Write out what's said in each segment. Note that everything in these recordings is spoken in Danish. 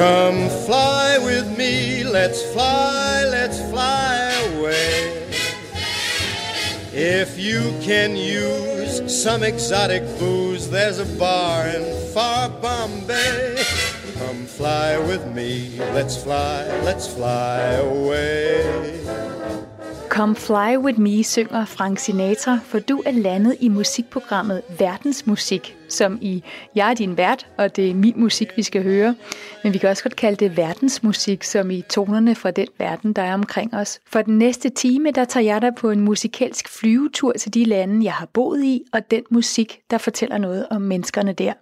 Come fly with me, let's fly, let's fly away. If you can use some exotic booze, there's a bar in far Bombay. Come fly with me, let's fly, let's fly away. Come Fly With Me synger Frank Sinatra, for du er landet i musikprogrammet Verdensmusik, som i Jeg er din vært, og det er min musik, vi skal høre. Men vi kan også godt kalde det verdensmusik, som i tonerne fra den verden, der er omkring os. For den næste time, der tager jeg dig på en musikalsk flyvetur til de lande, jeg har boet i, og den musik, der fortæller noget om menneskerne der.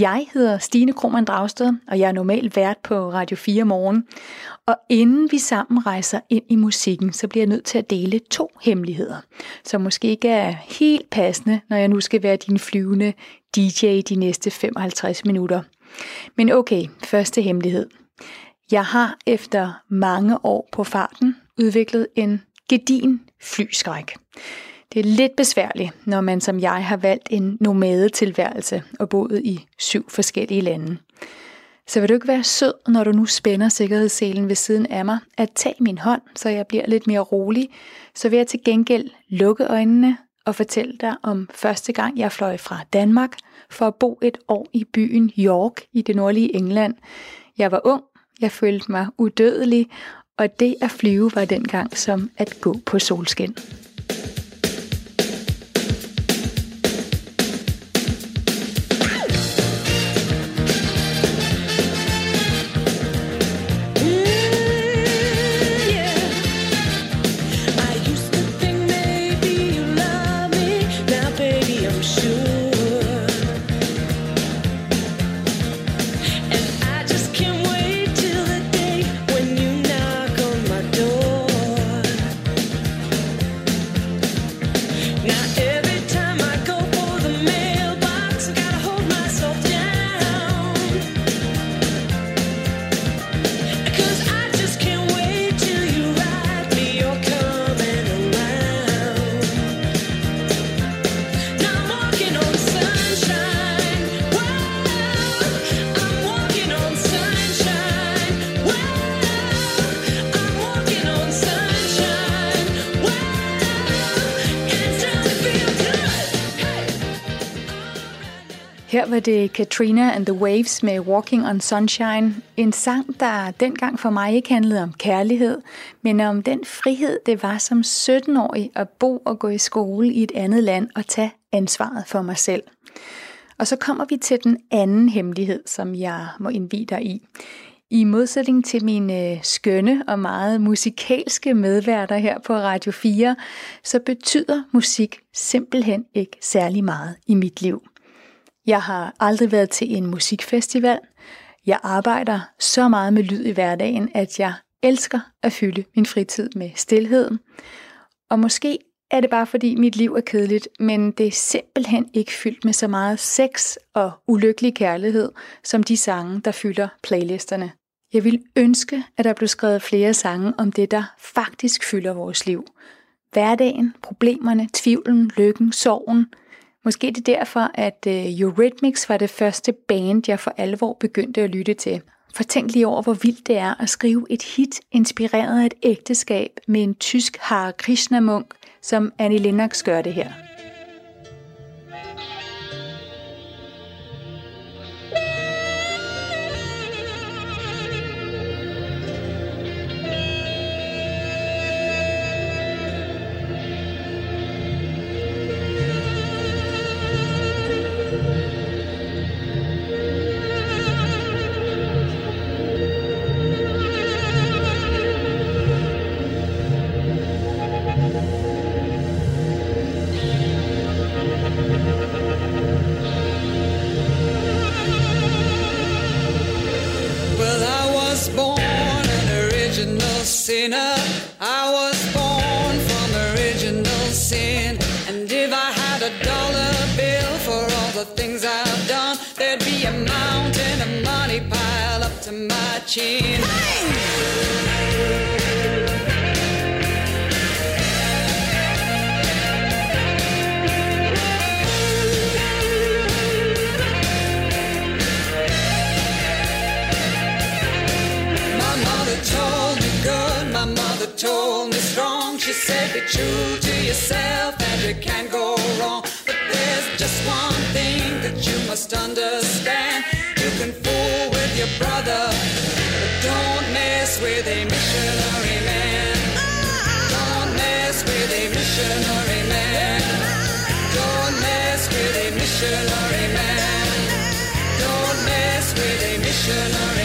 Jeg hedder Stine Krohmann Dragsted, og jeg er normalt vært på Radio 4 morgen. Og inden vi sammen rejser ind i musikken, så bliver jeg nødt til at dele to hemmeligheder, som måske ikke er helt passende, når jeg nu skal være din flyvende DJ de næste 55 minutter. Men okay, første hemmelighed. Jeg har efter mange år på farten udviklet en gedin flyskræk. Det er lidt besværligt, når man som jeg har valgt en nomadetilværelse og boet i syv forskellige lande. Så vil du ikke være sød, når du nu spænder sikkerhedsselen ved siden af mig, at tage min hånd, så jeg bliver lidt mere rolig, så vil jeg til gengæld lukke øjnene og fortælle dig om første gang, jeg fløj fra Danmark for at bo et år i byen York i det nordlige England. Jeg var ung, jeg følte mig udødelig, og det at flyve var dengang som at gå på solskin. Var det Katrina and the Waves med Walking on Sunshine. En sang, der dengang for mig ikke handlede om kærlighed, men om den frihed, det var som 17-årig at bo og gå i skole i et andet land og tage ansvaret for mig selv. Og så kommer vi til den anden hemmelighed, som jeg må indvide dig i. I modsætning til mine øh, skønne og meget musikalske medværter her på Radio 4, så betyder musik simpelthen ikke særlig meget i mit liv. Jeg har aldrig været til en musikfestival. Jeg arbejder så meget med lyd i hverdagen, at jeg elsker at fylde min fritid med stillhed. Og måske er det bare fordi mit liv er kedeligt, men det er simpelthen ikke fyldt med så meget sex og ulykkelig kærlighed, som de sange, der fylder playlisterne. Jeg vil ønske, at der blev skrevet flere sange om det, der faktisk fylder vores liv. Hverdagen, problemerne, tvivlen, lykken, sorgen – Måske det er derfor, at øh, Eurythmics var det første band, jeg for alvor begyndte at lytte til. For tænk lige over, hvor vildt det er at skrive et hit inspireret af et ægteskab med en tysk Hare Krishna-munk, som Annie Lennox gør det her. told me good, my mother told me strong. She said, be true to yourself and it can't go wrong. But there's just one thing that you must understand. You can fool with your brother, but don't mess with a missionary man. Don't mess with a missionary man. Don't mess with a missionary man. Don't mess with a missionary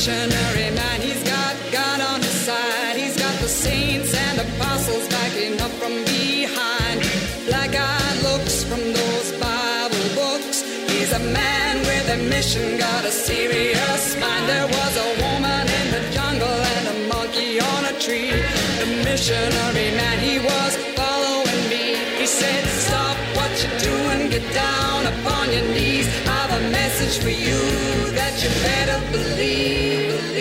missionary man, he's got God on his side. He's got the saints and apostles backing up from behind. Black eyed looks from those Bible books. He's a man with a mission, got a serious mind. There was a woman in the jungle and a monkey on a tree. The missionary man, he was following me. He said, Stop what you're doing, get down upon your knees. Message for you that you better believe, believe,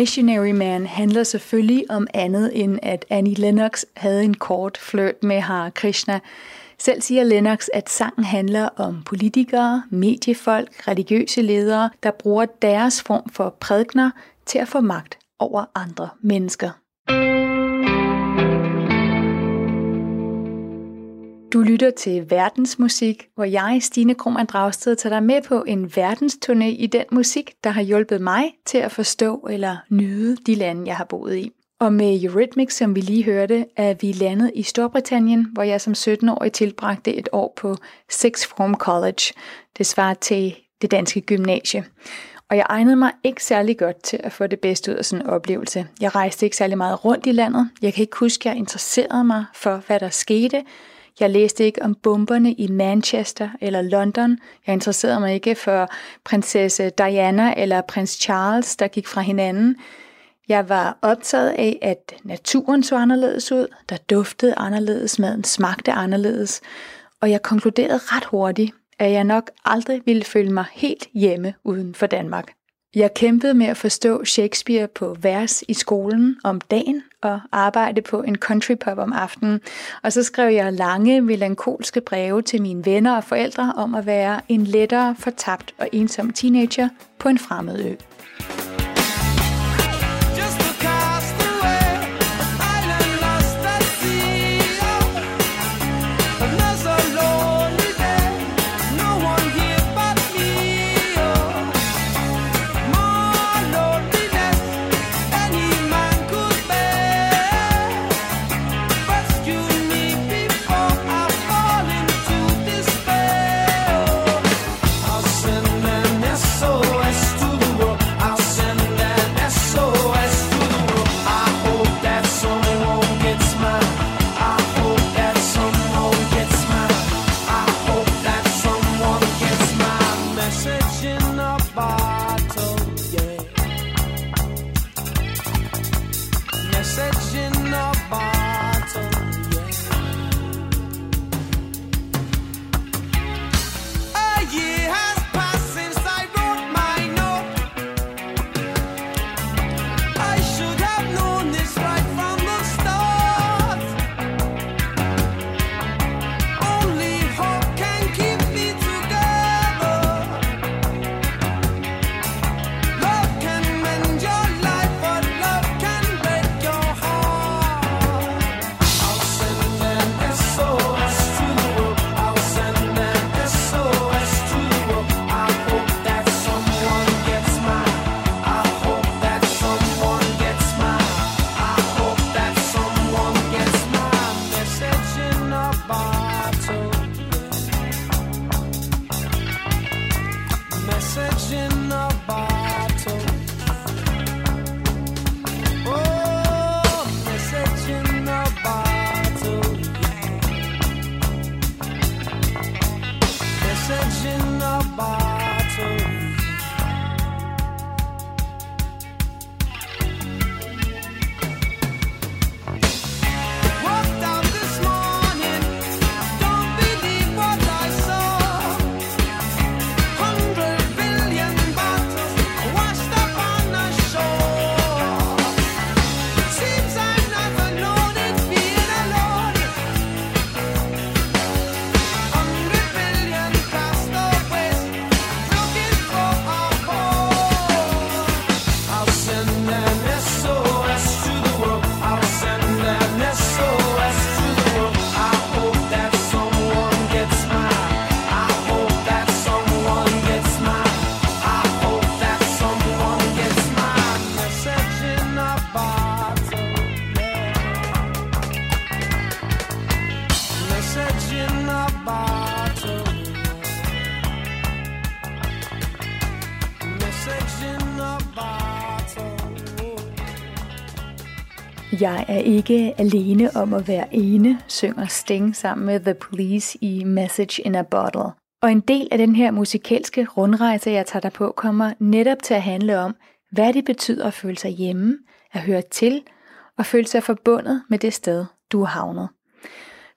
Missionary Man handler selvfølgelig om andet end, at Annie Lennox havde en kort flirt med Hare Krishna. Selv siger Lennox, at sangen handler om politikere, mediefolk, religiøse ledere, der bruger deres form for prædikner til at få magt over andre mennesker. Du lytter til verdensmusik, hvor jeg, Stine Krohmann Dragsted, tager dig med på en verdensturné i den musik, der har hjulpet mig til at forstå eller nyde de lande, jeg har boet i. Og med Eurythmics, som vi lige hørte, er vi landet i Storbritannien, hvor jeg som 17-årig tilbragte et år på Sixth Form College. Det svarer til det danske gymnasie. Og jeg egnede mig ikke særlig godt til at få det bedste ud af sådan en oplevelse. Jeg rejste ikke særlig meget rundt i landet. Jeg kan ikke huske, at jeg interesserede mig for, hvad der skete. Jeg læste ikke om bomberne i Manchester eller London. Jeg interesserede mig ikke for prinsesse Diana eller prins Charles, der gik fra hinanden. Jeg var optaget af, at naturen så anderledes ud, der duftede anderledes, maden smagte anderledes, og jeg konkluderede ret hurtigt, at jeg nok aldrig ville føle mig helt hjemme uden for Danmark. Jeg kæmpede med at forstå Shakespeare på vers i skolen om dagen og arbejde på en country pub om aftenen. Og så skrev jeg lange, melankolske breve til mine venner og forældre om at være en lettere fortabt og ensom teenager på en fremmed ø. Jeg er ikke alene om at være ene, synger Sting sammen med The Police i Message in a Bottle. Og en del af den her musikalske rundrejse, jeg tager dig på, kommer netop til at handle om, hvad det betyder at føle sig hjemme, at høre til og føle sig forbundet med det sted, du er havnet.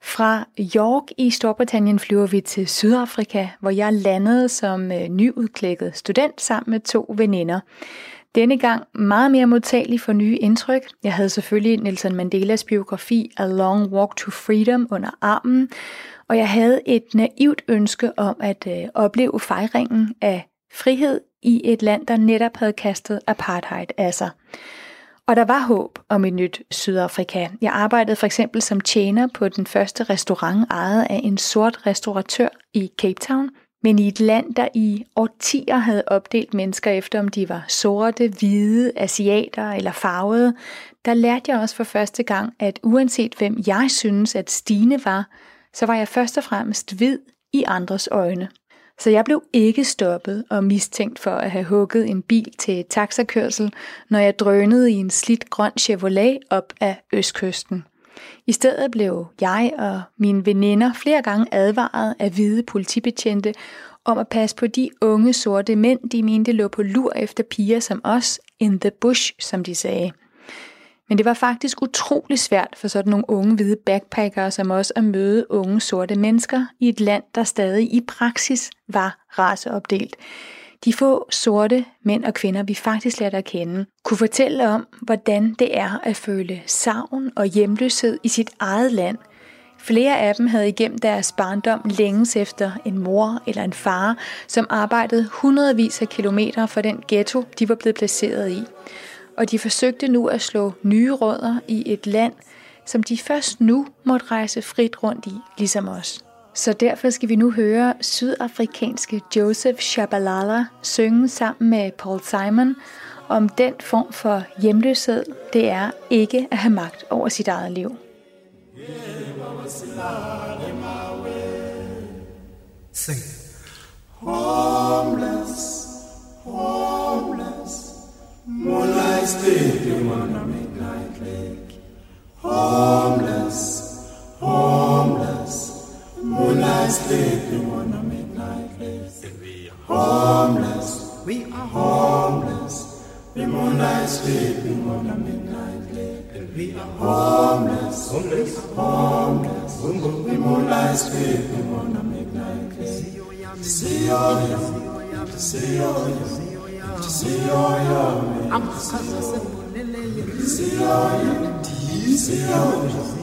Fra York i Storbritannien flyver vi til Sydafrika, hvor jeg landede som øh, nyudklækket student sammen med to veninder. Denne gang meget mere modtagelig for nye indtryk. Jeg havde selvfølgelig Nelson Mandelas biografi A Long Walk to Freedom under armen, og jeg havde et naivt ønske om at øh, opleve fejringen af frihed i et land, der netop havde kastet apartheid af sig. Og der var håb om et nyt Sydafrika. Jeg arbejdede for eksempel som tjener på den første restaurant ejet af en sort restauratør i Cape Town, men i et land, der i årtier havde opdelt mennesker efter, om de var sorte, hvide, asiater eller farvede, der lærte jeg også for første gang, at uanset hvem jeg synes, at Stine var, så var jeg først og fremmest hvid i andres øjne. Så jeg blev ikke stoppet og mistænkt for at have hugget en bil til taxakørsel, når jeg drønede i en slidt grøn Chevrolet op af Østkysten. I stedet blev jeg og mine veninder flere gange advaret af hvide politibetjente om at passe på de unge sorte mænd, de mente lå på lur efter piger som os, in the bush, som de sagde. Men det var faktisk utrolig svært for sådan nogle unge hvide backpackere som os at møde unge sorte mennesker i et land, der stadig i praksis var raceopdelt. De få sorte mænd og kvinder, vi faktisk lærte at kende, kunne fortælle om, hvordan det er at føle savn og hjemløshed i sit eget land. Flere af dem havde igennem deres barndom længes efter en mor eller en far, som arbejdede hundredvis af kilometer fra den ghetto, de var blevet placeret i og de forsøgte nu at slå nye rødder i et land, som de først nu måtte rejse frit rundt i, ligesom os. Så derfor skal vi nu høre sydafrikanske Joseph Shabalala synge sammen med Paul Simon om den form for hjemløshed, det er ikke at have magt over sit eget liv. Sing. Homeless, homeless. Moonlight sleeping on a midnight lake. Homeless, homeless. Moonlight sleeping on a midnight lake. We are homeless. We are homeless. The moonlight sleeping on a midnight lake. We are homeless. Homeless. Homeless. The moonlight sleeping on a midnight lake. See oh yeah. See oh yeah. See oh yeah. I'm oh yeah. See oh yeah. See oh yeah.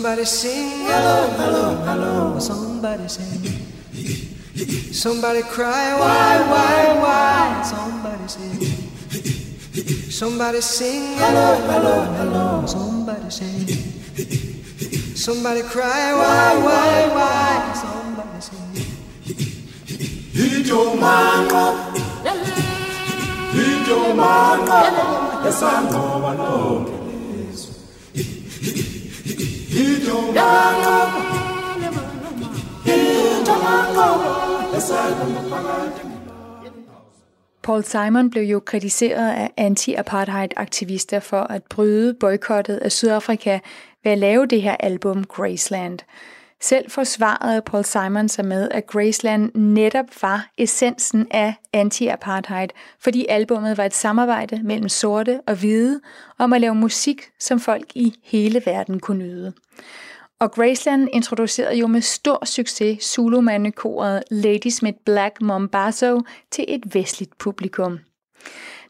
somebody sing, hello, hello, hello. Somebody sing, somebody cry, why, why, why? Somebody say, somebody sing, hello, hello, hello. Somebody sing, somebody cry, why, why, why? Somebody sing. Ijomango, ijomango, esangoba lonke lizwe. Ijomango, ijomango, esangoba phakathi. Paul Simon blev jo kritiseret af anti-apartheid-aktivister for at bryde boykottet af Sydafrika ved at lave det her album Graceland. Selv forsvarede Paul Simon sig med, at Graceland netop var essensen af anti-apartheid, fordi albummet var et samarbejde mellem sorte og hvide om at lave musik, som folk i hele verden kunne nyde. Og Graceland introducerede jo med stor succes solomandekoret Ladysmith Black Mombazo til et vestligt publikum.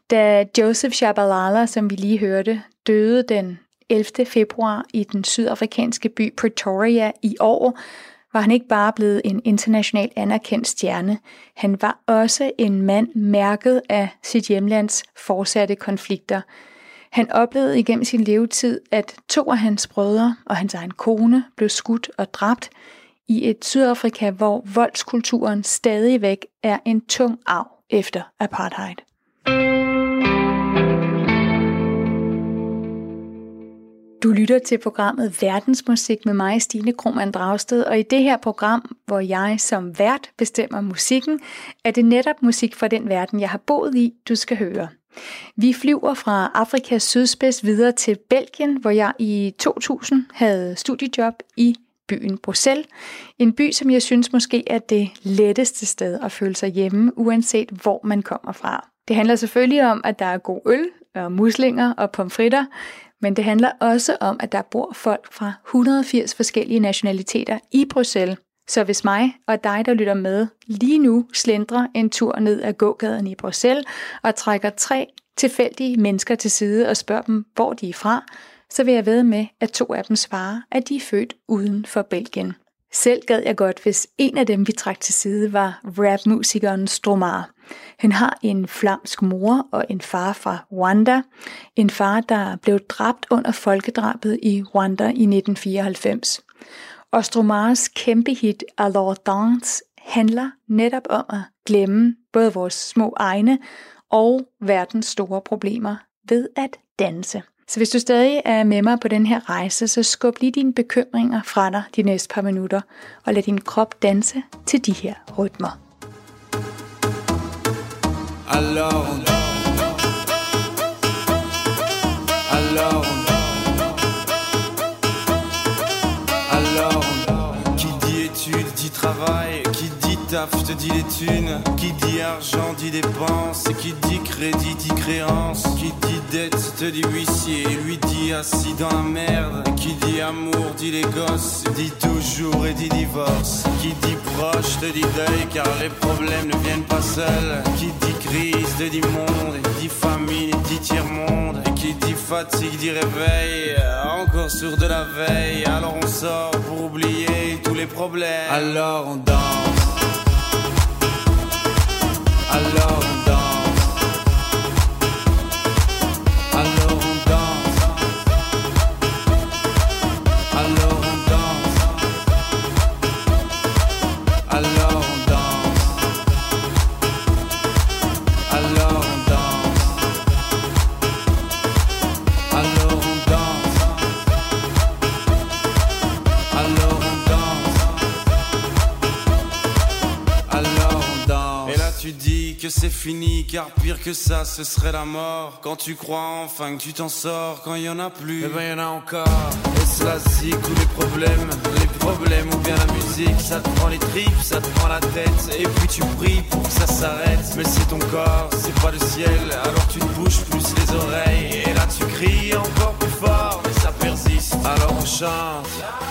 Da Joseph Shabalala, som vi lige hørte, døde den 11. februar i den sydafrikanske by Pretoria i år, var han ikke bare blevet en international anerkendt stjerne, han var også en mand mærket af sit hjemlands fortsatte konflikter. Han oplevede igennem sin levetid, at to af hans brødre og hans egen kone blev skudt og dræbt i et Sydafrika, hvor voldskulturen stadigvæk er en tung arv efter apartheid. Du lytter til programmet Verdensmusik med mig, Stine Krohmann Dragsted, og i det her program, hvor jeg som vært bestemmer musikken, er det netop musik fra den verden, jeg har boet i, du skal høre. Vi flyver fra Afrikas sydspids videre til Belgien, hvor jeg i 2000 havde studiejob i byen Bruxelles. En by, som jeg synes måske er det letteste sted at føle sig hjemme, uanset hvor man kommer fra. Det handler selvfølgelig om, at der er god øl og muslinger og pomfritter, men det handler også om, at der bor folk fra 180 forskellige nationaliteter i Bruxelles. Så hvis mig og dig, der lytter med, lige nu slendrer en tur ned ad gågaden i Bruxelles og trækker tre tilfældige mennesker til side og spørger dem, hvor de er fra, så vil jeg ved med, at to af dem svarer, at de er født uden for Belgien. Selv gad jeg godt, hvis en af dem, vi trak til side, var rapmusikeren Stromar. Han har en flamsk mor og en far fra Rwanda. En far, der blev dræbt under folkedrabet i Rwanda i 1994. Og Stromars kæmpe hit Alors Dance handler netop om at glemme både vores små egne og verdens store problemer ved at danse. Så hvis du stadig er med mig på den her rejse, så skub lige dine bekymringer fra dig de næste par minutter, og lad din krop danse til de her rytmer. Alors on Alors on Alors on Qui dit études dit travail? Taf te dit les thunes. Qui dit argent dit dépense Qui dit crédit dit créance. Qui dit dette te dit huissier. Lui dit assis dans la merde. Qui dit amour dit les gosses. Dit toujours et dit divorce. Qui dit proche te dit deuil Car les problèmes ne viennent pas seuls. Qui dit crise te dit monde. Dit famine dit tiers-monde. Et qui dit fatigue dit réveil. Encore sur de la veille. Alors on sort pour oublier tous les problèmes. Alors on danse love. Fini, car pire que ça, ce serait la mort. Quand tu crois enfin que tu t'en sors, quand il y en a plus, eh ben y en a encore. Et cela c'est tous les problèmes, les problèmes ou bien la musique, ça te prend les tripes, ça te prend la tête, et puis tu pries pour que ça s'arrête. Mais c'est ton corps, c'est pas le ciel, alors tu te bouges plus les oreilles, et là tu cries encore plus fort, mais ça persiste. Alors on chante.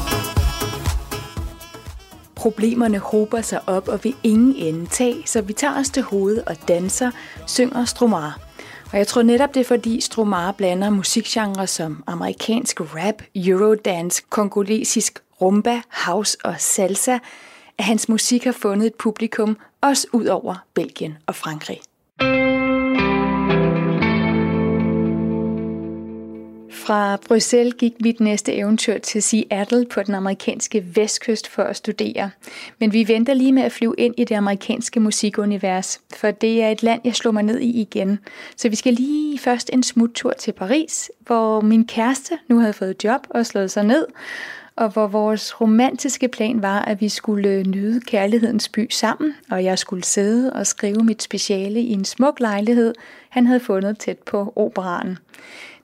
Problemerne hober sig op og vil ingen ende tage, så vi tager os til hovedet og danser, synger Stromar. Og jeg tror netop det er fordi Stromar blander musikgenre som amerikansk rap, eurodance, kongolesisk rumba, house og salsa, at hans musik har fundet et publikum også ud over Belgien og Frankrig. Fra Bruxelles gik mit næste eventyr til Seattle på den amerikanske vestkyst for at studere. Men vi venter lige med at flyve ind i det amerikanske musikunivers, for det er et land, jeg slår mig ned i igen. Så vi skal lige først en smuttur til Paris, hvor min kæreste nu havde fået job og slået sig ned, og hvor vores romantiske plan var, at vi skulle nyde kærlighedens by sammen, og jeg skulle sidde og skrive mit speciale i en smuk lejlighed, han havde fundet tæt på operaren.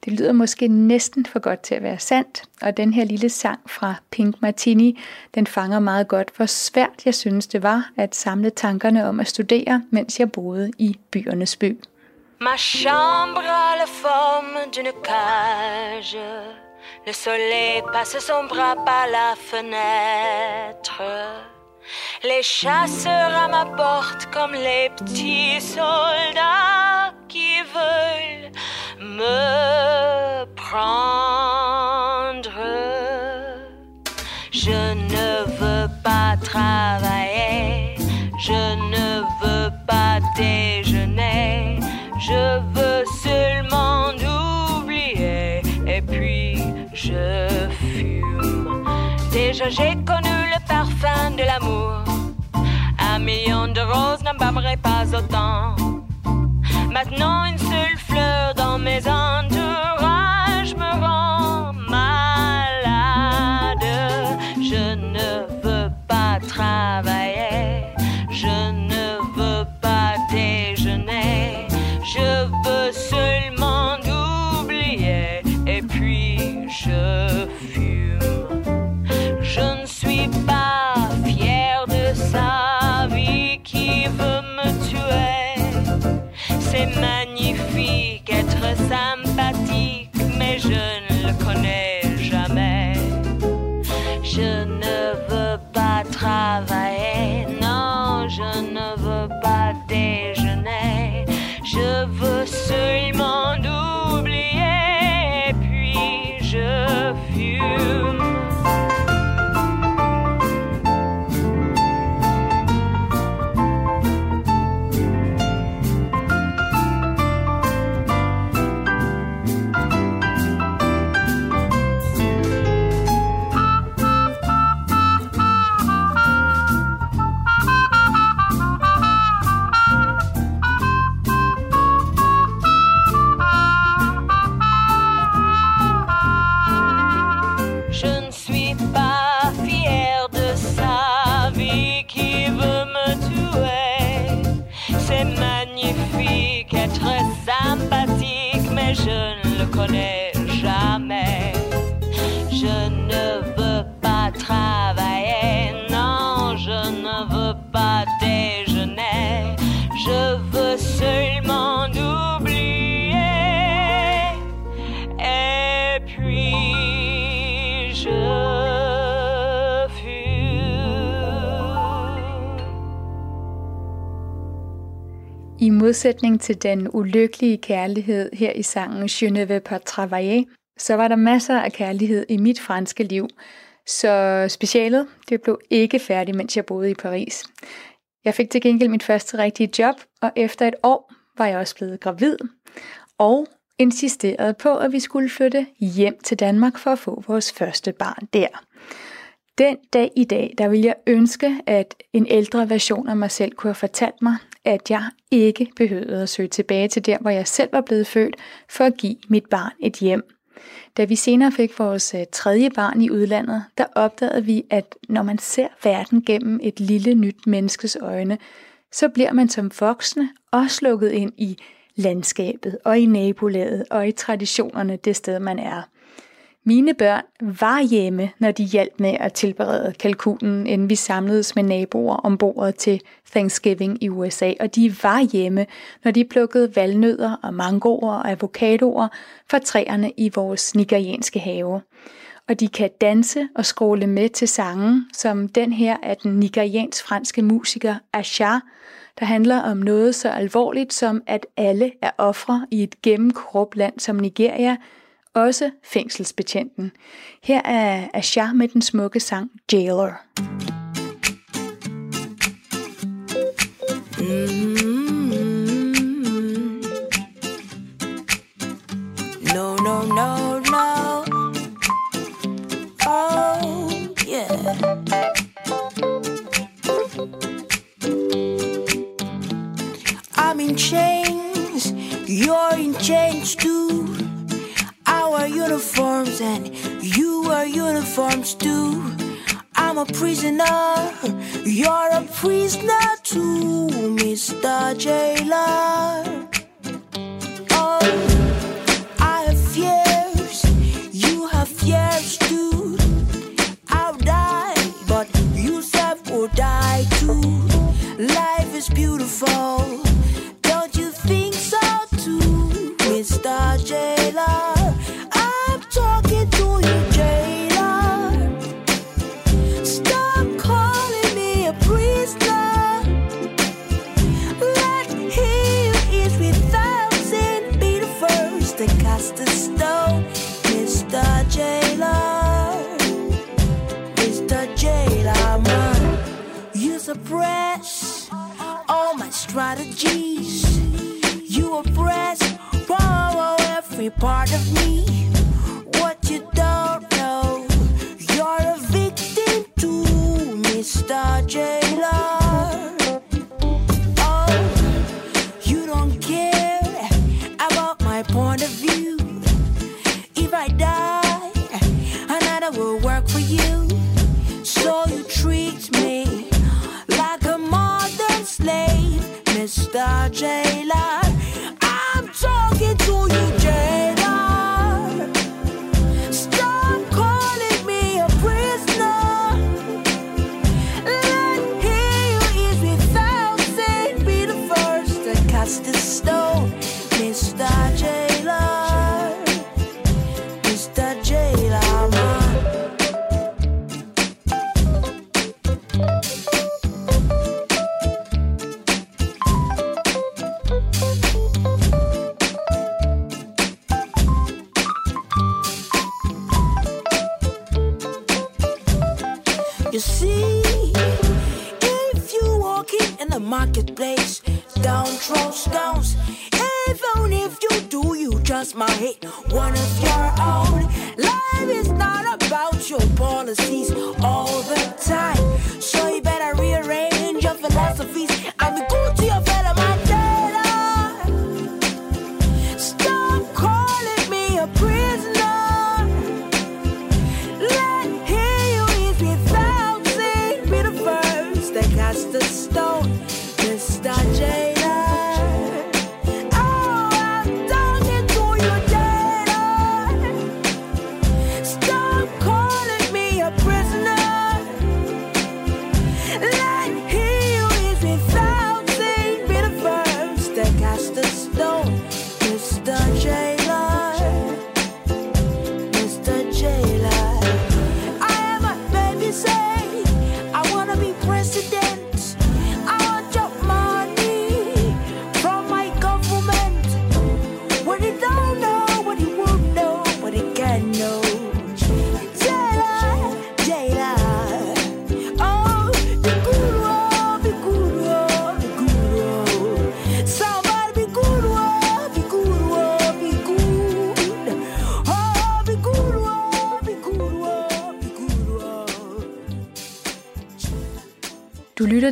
Det lyder måske næsten for godt til at være sandt, og den her lille sang fra Pink Martini, den fanger meget godt, hvor svært jeg synes det var at samle tankerne om at studere, mens jeg boede i byernes by. Ma chambre a la forme d'une cage. Le soleil passe son bras par la fenêtre. Les chasseurs à ma porte comme les petits soldats qui veulent me prendre. Je ne veux pas travailler, je ne veux pas déjeuner, je veux seulement oublier et puis je fume. Déjà j'ai connu le parfum de l'amour, un million de roses n'embâmerait pas autant. Maintenant une maison. Modsætning til den ulykkelige kærlighed her i sangen Je ne veux pas travailler, så var der masser af kærlighed i mit franske liv. Så specialet, det blev ikke færdigt, mens jeg boede i Paris. Jeg fik til gengæld mit første rigtige job, og efter et år var jeg også blevet gravid, og insisterede på, at vi skulle flytte hjem til Danmark for at få vores første barn der. Den dag i dag, der vil jeg ønske, at en ældre version af mig selv kunne have fortalt mig, at jeg ikke behøvede at søge tilbage til der, hvor jeg selv var blevet født, for at give mit barn et hjem. Da vi senere fik vores øh, tredje barn i udlandet, der opdagede vi, at når man ser verden gennem et lille nyt menneskes øjne, så bliver man som voksne også lukket ind i landskabet og i nabolaget og i traditionerne det sted, man er. Mine børn var hjemme, når de hjalp med at tilberede kalkunen, inden vi samledes med naboer om bordet til Thanksgiving i USA, og de var hjemme, når de plukkede valnødder og mangoer og avocadoer fra træerne i vores nigerianske have. Og de kan danse og skråle med til sangen, som den her af den nigeriansk-franske musiker Asha, der handler om noget så alvorligt som, at alle er ofre i et gennemkorrupt land som Nigeria, også fængselsbetjenten. Her er Asha med den smukke sang Jailer. For you.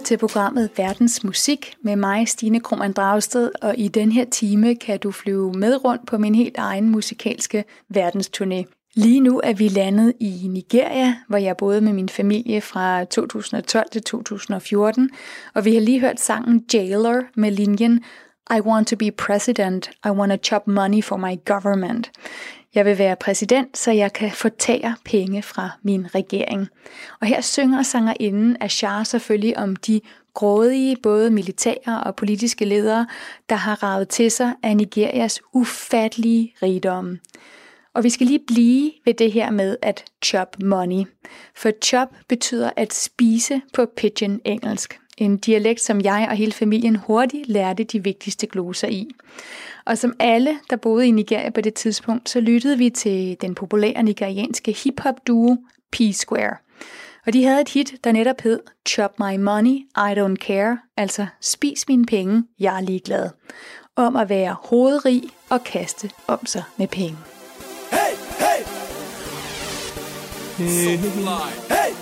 Til programmet Verdens Musik med mig, Stine Krohmann Dragsted, og i den her time kan du flyve med rundt på min helt egen musikalske verdensturné. Lige nu er vi landet i Nigeria, hvor jeg boede med min familie fra 2012 til 2014, og vi har lige hørt sangen Jailer med linjen I want to be president, I want to chop money for my government. Jeg vil være præsident, så jeg kan fortære penge fra min regering. Og her synger sangerinden Ashar selvfølgelig om de grådige, både militære og politiske ledere, der har ravet til sig af Nigerias ufattelige rigdomme. Og vi skal lige blive ved det her med at chop money. For chop betyder at spise på pidgin engelsk. En dialekt, som jeg og hele familien hurtigt lærte de vigtigste gloser i. Og som alle, der boede i Nigeria på det tidspunkt, så lyttede vi til den populære nigerianske hip-hop duo P-Square. Og de havde et hit, der netop hed Chop My Money, I Don't Care, altså Spis mine penge, jeg er ligeglad. Om at være hovedrig og kaste om sig med penge. Hey, hey! So fly. Hey!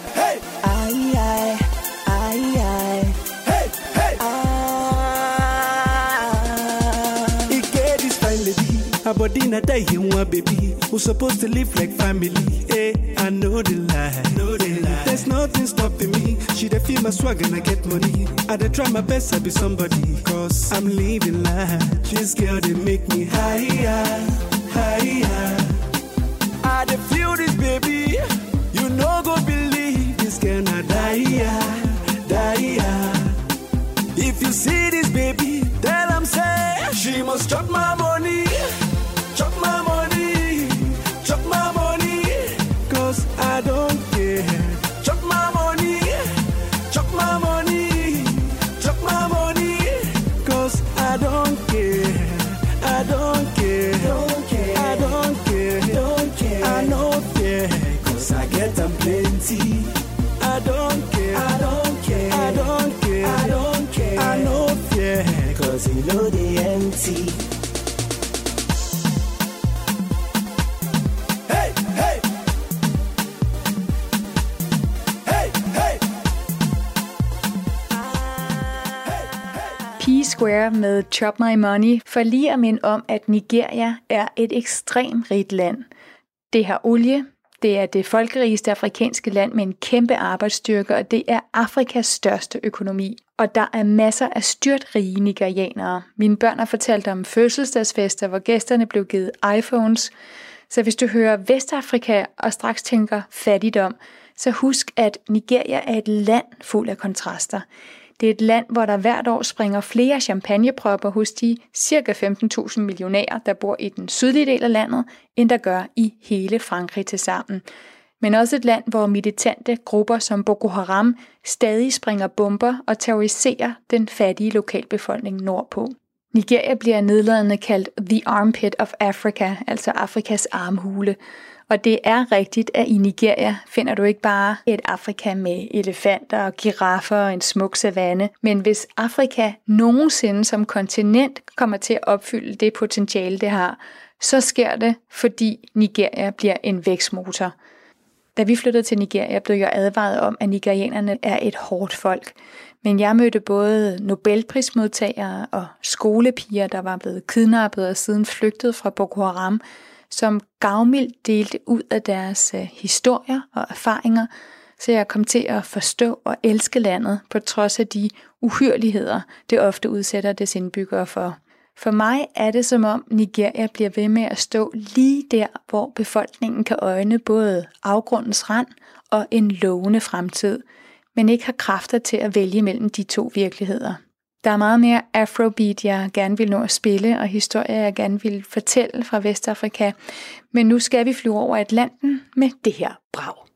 My body not die you want baby. Who supposed to live like family? Hey, I know the lie. Know the lie. There's nothing stopping me. She dey feel my swag and I get money. I dey try my best to be somebody. Cause I'm living life. This girl they make me higher, higher. I dey feel this baby. You no go believe this girl not die, die. If you see this baby, tell him say she must chop my money, Square med Chop My Money for lige at minde om, at Nigeria er et ekstremt rigt land. Det har olie, det er det folkerigeste afrikanske land med en kæmpe arbejdsstyrke, og det er Afrikas største økonomi. Og der er masser af styrtrige nigerianere. Mine børn har fortalt om fødselsdagsfester, hvor gæsterne blev givet iPhones. Så hvis du hører Vestafrika og straks tænker fattigdom, så husk, at Nigeria er et land fuld af kontraster. Det er et land, hvor der hvert år springer flere champagnepropper hos de ca. 15.000 millionærer, der bor i den sydlige del af landet, end der gør i hele Frankrig til sammen. Men også et land, hvor militante grupper som Boko Haram stadig springer bomber og terroriserer den fattige lokalbefolkning nordpå. Nigeria bliver nedladende kaldt The Armpit of Africa, altså Afrikas armhule. Og det er rigtigt, at i Nigeria finder du ikke bare et Afrika med elefanter og giraffer og en smuk savanne, men hvis Afrika nogensinde som kontinent kommer til at opfylde det potentiale, det har, så sker det, fordi Nigeria bliver en vækstmotor. Da vi flyttede til Nigeria, blev jeg advaret om, at nigerianerne er et hårdt folk. Men jeg mødte både Nobelprismodtagere og skolepiger, der var blevet kidnappet og siden flygtet fra Boko Haram, som gavmildt delte ud af deres øh, historier og erfaringer, så jeg kom til at forstå og elske landet på trods af de uhyrligheder, det ofte udsætter dets indbyggere for. For mig er det som om Nigeria bliver ved med at stå lige der, hvor befolkningen kan øjne både afgrundens rand og en lovende fremtid, men ikke har kræfter til at vælge mellem de to virkeligheder. Der er meget mere afrobeat, jeg gerne vil nå at spille, og historier, jeg gerne vil fortælle fra Vestafrika. Men nu skal vi flyve over Atlanten med det her brag.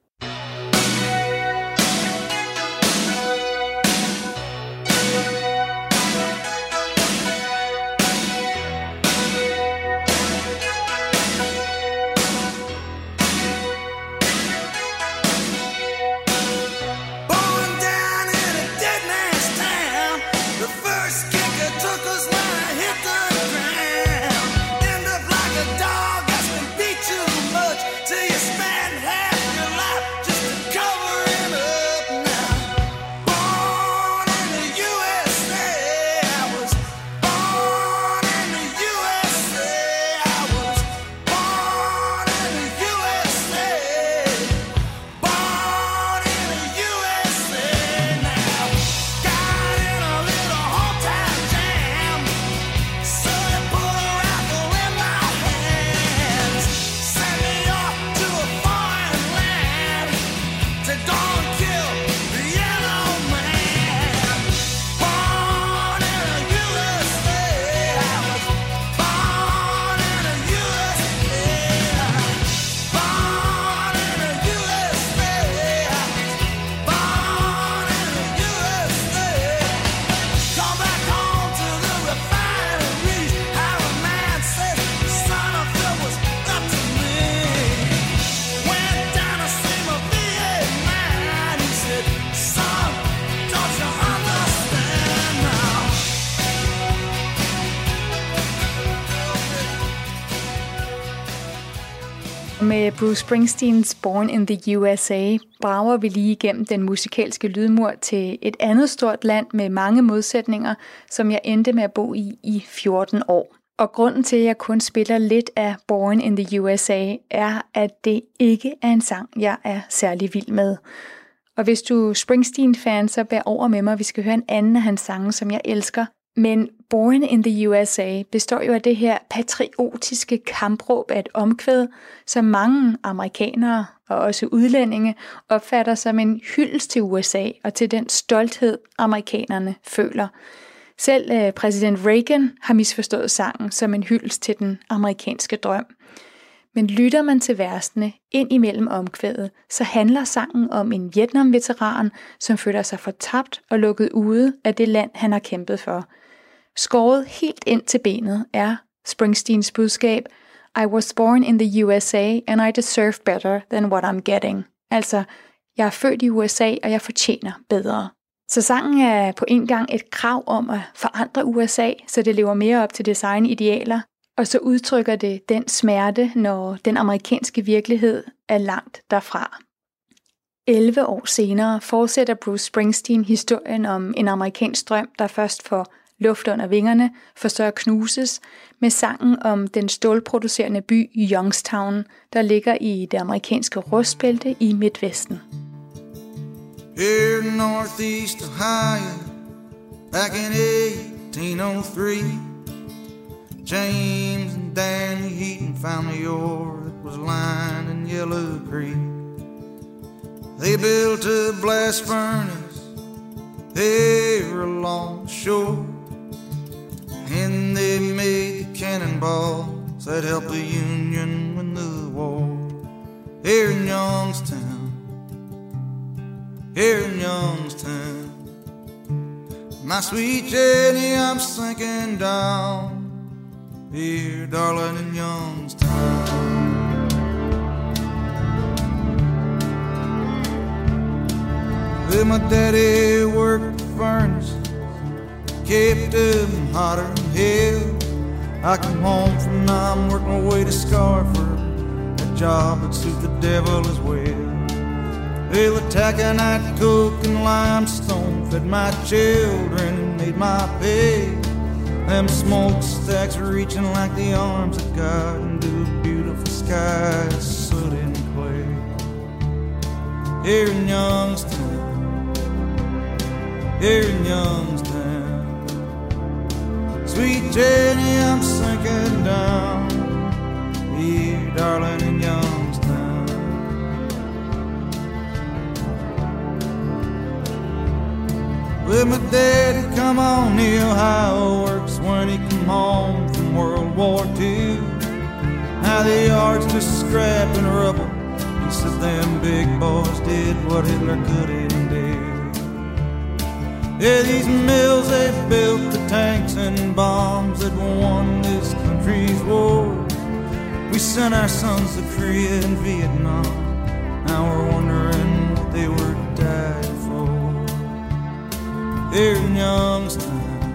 Bruce Springsteens Born in the USA brager vi lige igennem den musikalske lydmur til et andet stort land med mange modsætninger, som jeg endte med at bo i i 14 år. Og grunden til, at jeg kun spiller lidt af Born in the USA, er, at det ikke er en sang, jeg er særlig vild med. Og hvis du er Springsteen-fan, så bær over med mig, vi skal høre en anden af hans sange, som jeg elsker. Men Born in the USA består jo af det her patriotiske kampråb af et omkvæd, som mange amerikanere og også udlændinge opfatter som en hyldest til USA og til den stolthed, amerikanerne føler. Selv øh, præsident Reagan har misforstået sangen som en hyldest til den amerikanske drøm. Men lytter man til versene ind imellem omkvædet, så handler sangen om en Vietnam-veteran, som føler sig fortabt og lukket ude af det land, han har kæmpet for. Skåret helt ind til benet er Springsteens budskab, I was born in the USA and I deserve better than what I'm getting. Altså, jeg er født i USA, og jeg fortjener bedre. Så sangen er på en gang et krav om at forandre USA, så det lever mere op til design idealer, og så udtrykker det den smerte, når den amerikanske virkelighed er langt derfra. 11 år senere fortsætter Bruce Springsteen historien om en amerikansk drøm, der først får luft under vingerne, for så at knuses, med sangen om den stålproducerende by Youngstown, der ligger i det amerikanske rustbælte i Midtvesten. Here in Northeast Ohio, back in 1803, James and Danny Heaton found the ore that was lying in Yellow Creek. They built a blast furnace there along the shore, made the cannonballs that helped the Union win the war. Here in Youngstown here in Youngstown. My sweet Jenny, I'm sinking down here, darling, in Youngstown. Well, my daddy worked the furnace, kept them hotter than hell. I come home from night, work my way to Scarford, a job that suit the devil as well. Well, the taconite, cook and limestone fed my children and made my pay. Them smokestacks reaching like the arms of God into a beautiful sky, soot and clay. Here in Youngstown, here in Youngstown, sweet Jenny, I'm sinking down. Here, darling, in Youngstown. Well, my daddy come on the Ohio works when he come home from World War II. Now the yard's just scrap and rubble. He said them big boys did what Hitler couldn't. Yeah, these mills they built the tanks and bombs that won this country's war. We sent our sons to Korea and Vietnam. Now we're wondering what they were dying for here in Youngstown,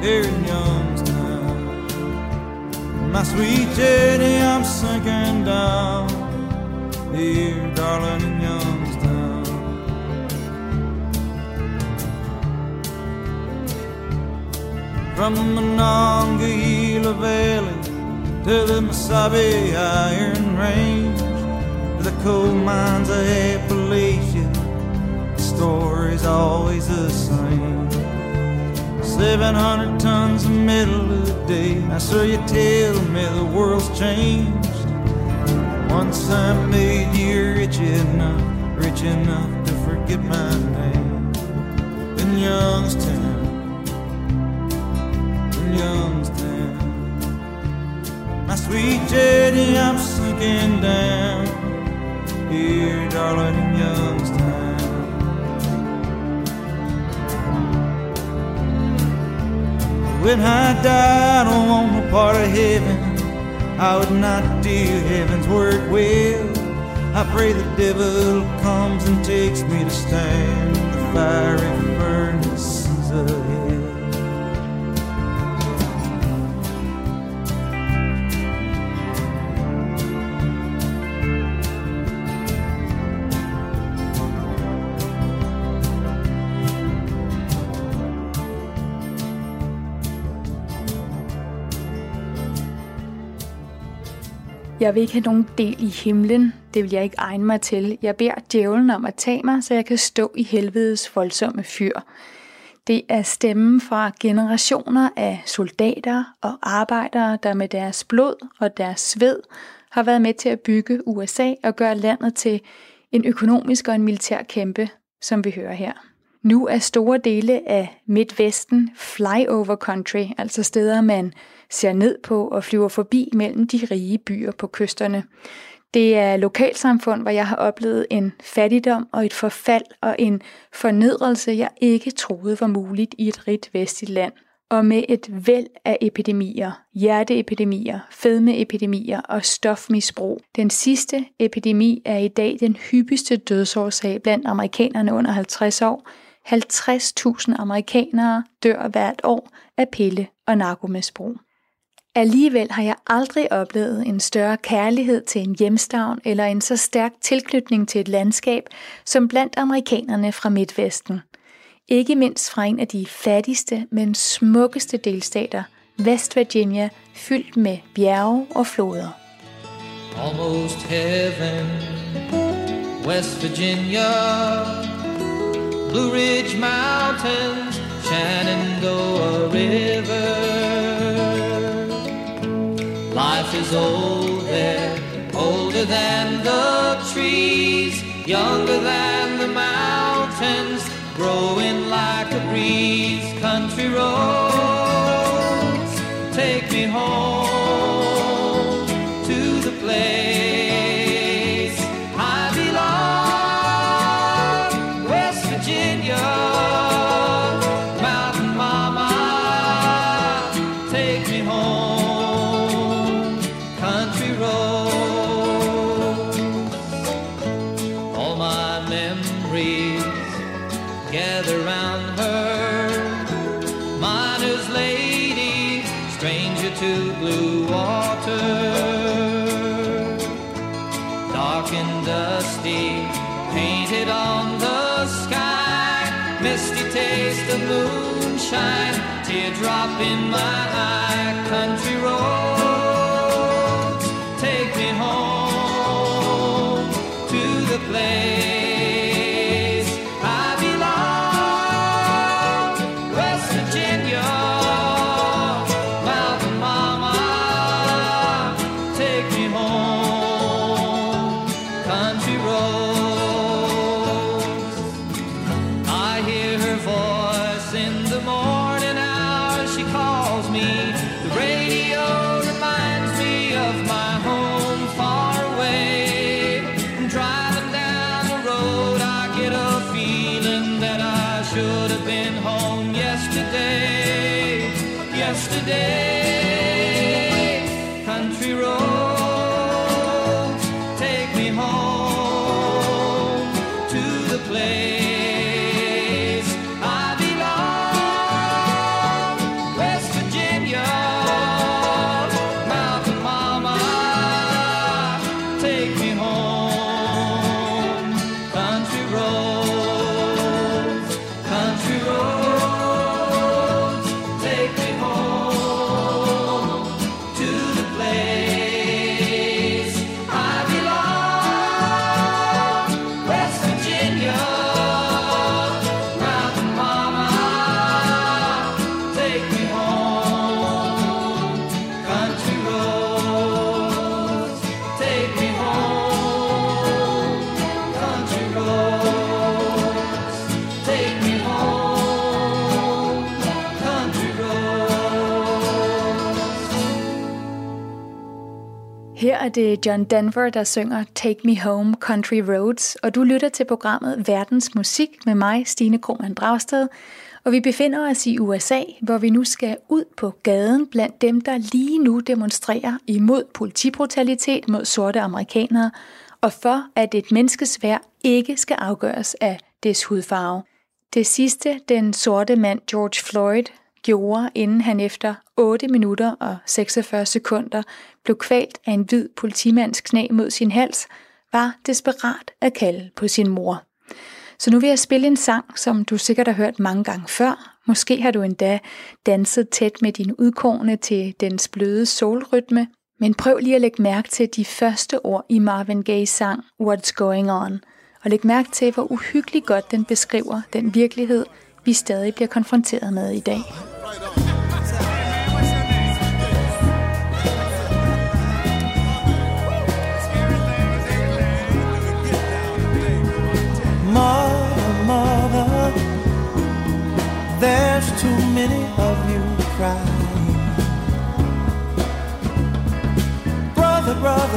here in Youngstown. My sweet Jenny, I'm sinking down here, darling, From the Monongahela Valley to the Mesabi Iron Range to the coal mines of Appalachia the story's always the same. 700 tons of metal a day. Now, sir, you tell me the world's changed. Once I made you rich enough, rich enough to forget my name. In Youngstown, sweet Jenny, I'm sinking down. Here, darling, in Youngstown. When I die, I don't want no part of heaven. I would not do heaven's work well. I pray the devil comes and takes me to stand the fiery furnaces of hell. Jeg vil ikke have nogen del i himlen. Det vil jeg ikke egne mig til. Jeg beder djævlen om at tage mig, så jeg kan stå i helvedes voldsomme fyr. Det er stemmen fra generationer af soldater og arbejdere, der med deres blod og deres sved har været med til at bygge USA og gøre landet til en økonomisk og en militær kæmpe, som vi hører her. Nu er store dele af Midtvesten flyover country, altså steder, man ser ned på og flyver forbi mellem de rige byer på kysterne. Det er lokalsamfund, hvor jeg har oplevet en fattigdom og et forfald og en fornedrelse, jeg ikke troede var muligt i et rigt vestligt land. Og med et væld af epidemier, hjerteepidemier, fedmeepidemier og stofmisbrug. Den sidste epidemi er i dag den hyppigste dødsårsag blandt amerikanerne under 50 år. 50.000 amerikanere dør hvert år af pille- og narkomisbrug. Alligevel har jeg aldrig oplevet en større kærlighed til en hjemstavn eller en så stærk tilknytning til et landskab som blandt amerikanerne fra Midtvesten. Ikke mindst fra en af de fattigste, men smukkeste delstater, West Virginia, fyldt med bjerge og floder. almost heaven. West Virginia, Blue Ridge Mountains, Shenandoah River. Is old there, older than the trees, younger than the mountains, growing like a breeze. Country roads, take me home moonshine, teardrop in my eye. Country det John Denver, der synger Take Me Home Country Roads, og du lytter til programmet Verdens Musik med mig, Stine Krohmann Dragsted. Og vi befinder os i USA, hvor vi nu skal ud på gaden blandt dem, der lige nu demonstrerer imod politibrutalitet mod sorte amerikanere, og for at et menneskes værd ikke skal afgøres af dets hudfarve. Det sidste, den sorte mand George Floyd gjorde, inden han efter 8 minutter og 46 sekunder blev kvalt af en hvid politimands knæ mod sin hals, var desperat at kalde på sin mor. Så nu vil jeg spille en sang, som du sikkert har hørt mange gange før. Måske har du endda danset tæt med dine udkårne til dens bløde solrytme. Men prøv lige at lægge mærke til de første ord i Marvin Gaye's sang What's Going On, og læg mærke til, hvor uhyggeligt godt den beskriver den virkelighed, vi stadig bliver konfronteret med i dag. Right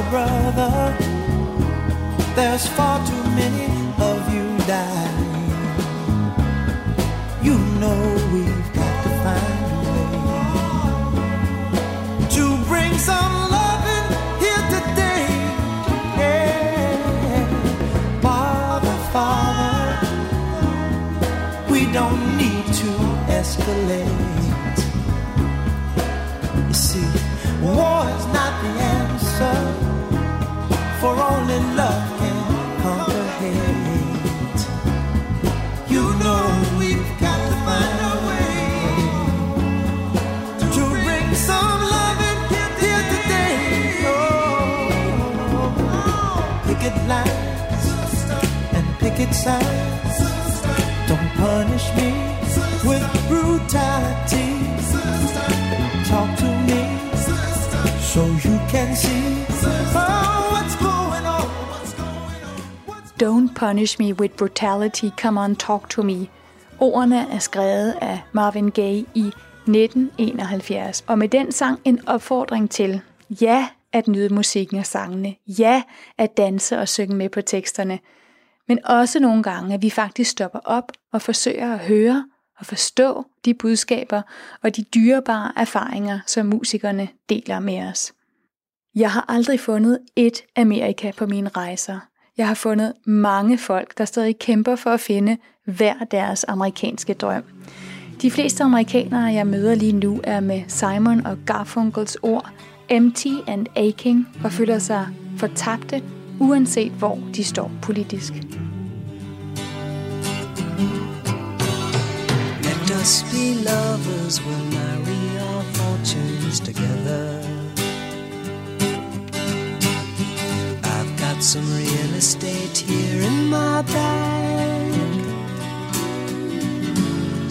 Brother, there's far too many of you dying. You know we've got to find a way to bring some loving here today. Yeah. Father, Father, we don't need to escalate. You see, war is not the answer, for only love can conquer hate. You know we've got to find a way to bring some love loving here today. Oh, picket lines and picket signs. Don't punish me with brutality. Talk to me so you can see punish me with brutality, come on talk to me. Ordene er skrevet af Marvin Gaye i 1971, og med den sang en opfordring til, ja, at nyde musikken og sangene, ja, at danse og synge med på teksterne, men også nogle gange, at vi faktisk stopper op og forsøger at høre og forstå de budskaber og de dyrebare erfaringer, som musikerne deler med os. Jeg har aldrig fundet et Amerika på mine rejser. Jeg har fundet mange folk, der stadig kæmper for at finde hver deres amerikanske drøm. De fleste amerikanere, jeg møder lige nu, er med Simon og Garfunkels ord empty and aching og føler sig fortabte, uanset hvor de står politisk. Let us be lovers, we'll marry our fortunes together. Some real estate here in my bag.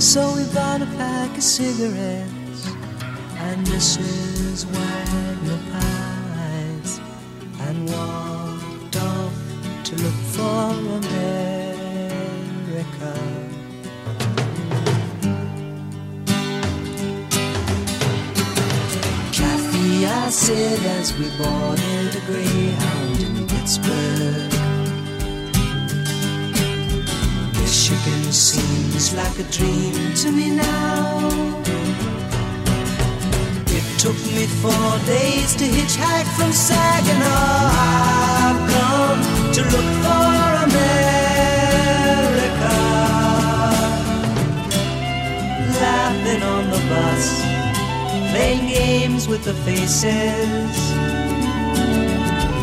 So we bought a pack of cigarettes and Mrs. Wagner pies and walked off to look for America. I said as we boarded a Greyhound Pittsburgh. Michigan seems like a dream to me now. It took me four days to hitchhike from Saginaw. I've come to look for America. Laughing on the bus playing games with the faces.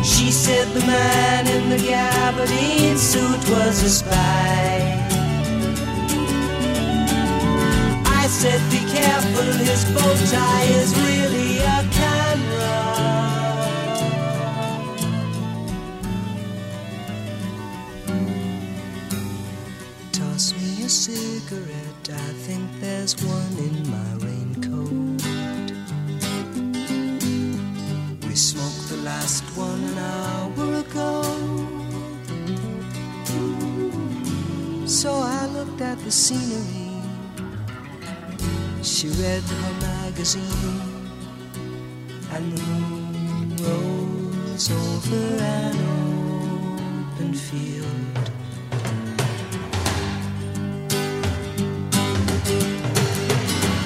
She said the man in the gabardine suit was a spy. I said, be careful, his bow tie is really read her magazine, and the moon rose over an open field.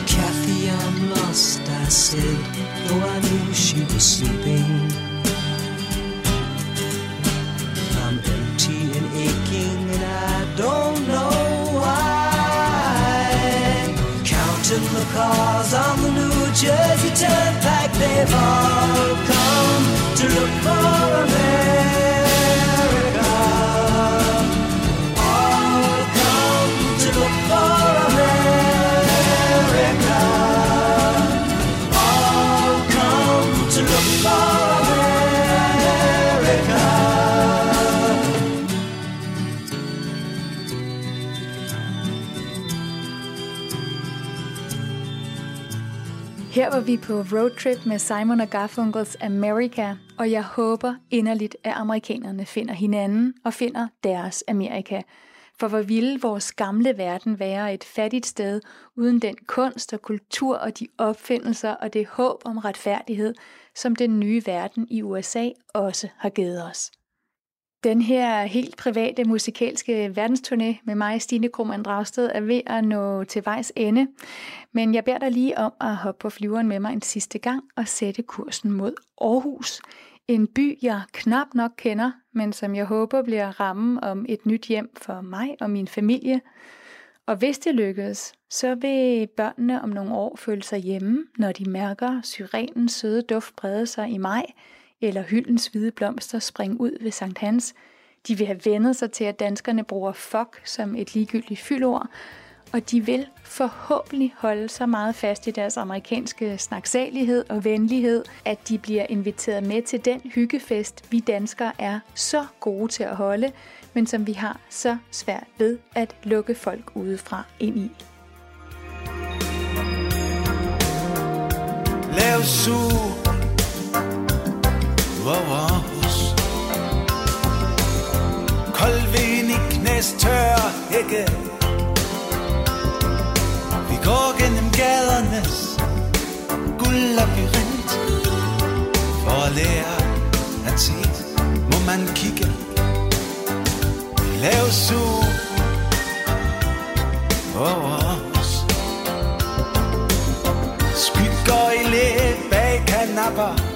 Kathy, I'm lost, I said, though I knew she was sleeping. Jersey Turnpike, they've all var vi på roadtrip med Simon og Garfunkels America, og jeg håber inderligt, at amerikanerne finder hinanden og finder deres Amerika. For hvor ville vores gamle verden være et fattigt sted uden den kunst og kultur og de opfindelser og det håb om retfærdighed, som den nye verden i USA også har givet os. Den her helt private musikalske verdensturné med mig, Stine Krohmann Dragsted, er ved at nå til vejs ende. Men jeg beder dig lige om at hoppe på flyveren med mig en sidste gang og sætte kursen mod Aarhus. En by, jeg knap nok kender, men som jeg håber bliver rammen om et nyt hjem for mig og min familie. Og hvis det lykkes, så vil børnene om nogle år føle sig hjemme, når de mærker syrenens søde duft brede sig i maj, eller hyldens hvide blomster springe ud ved Sankt Hans. De vil have vendet sig til, at danskerne bruger fuck som et ligegyldigt fyldord, og de vil forhåbentlig holde så meget fast i deres amerikanske snaksalighed og venlighed, at de bliver inviteret med til den hyggefest, vi danskere er så gode til at holde, men som vi har så svært ved at lukke folk udefra ind i. Lav sur over os Kold vind i knæs tør hække Vi går gennem gadernes guld guldlabyrint. For at lære at se må man kigge. Lav su over os Skygger i læ bag kanapper.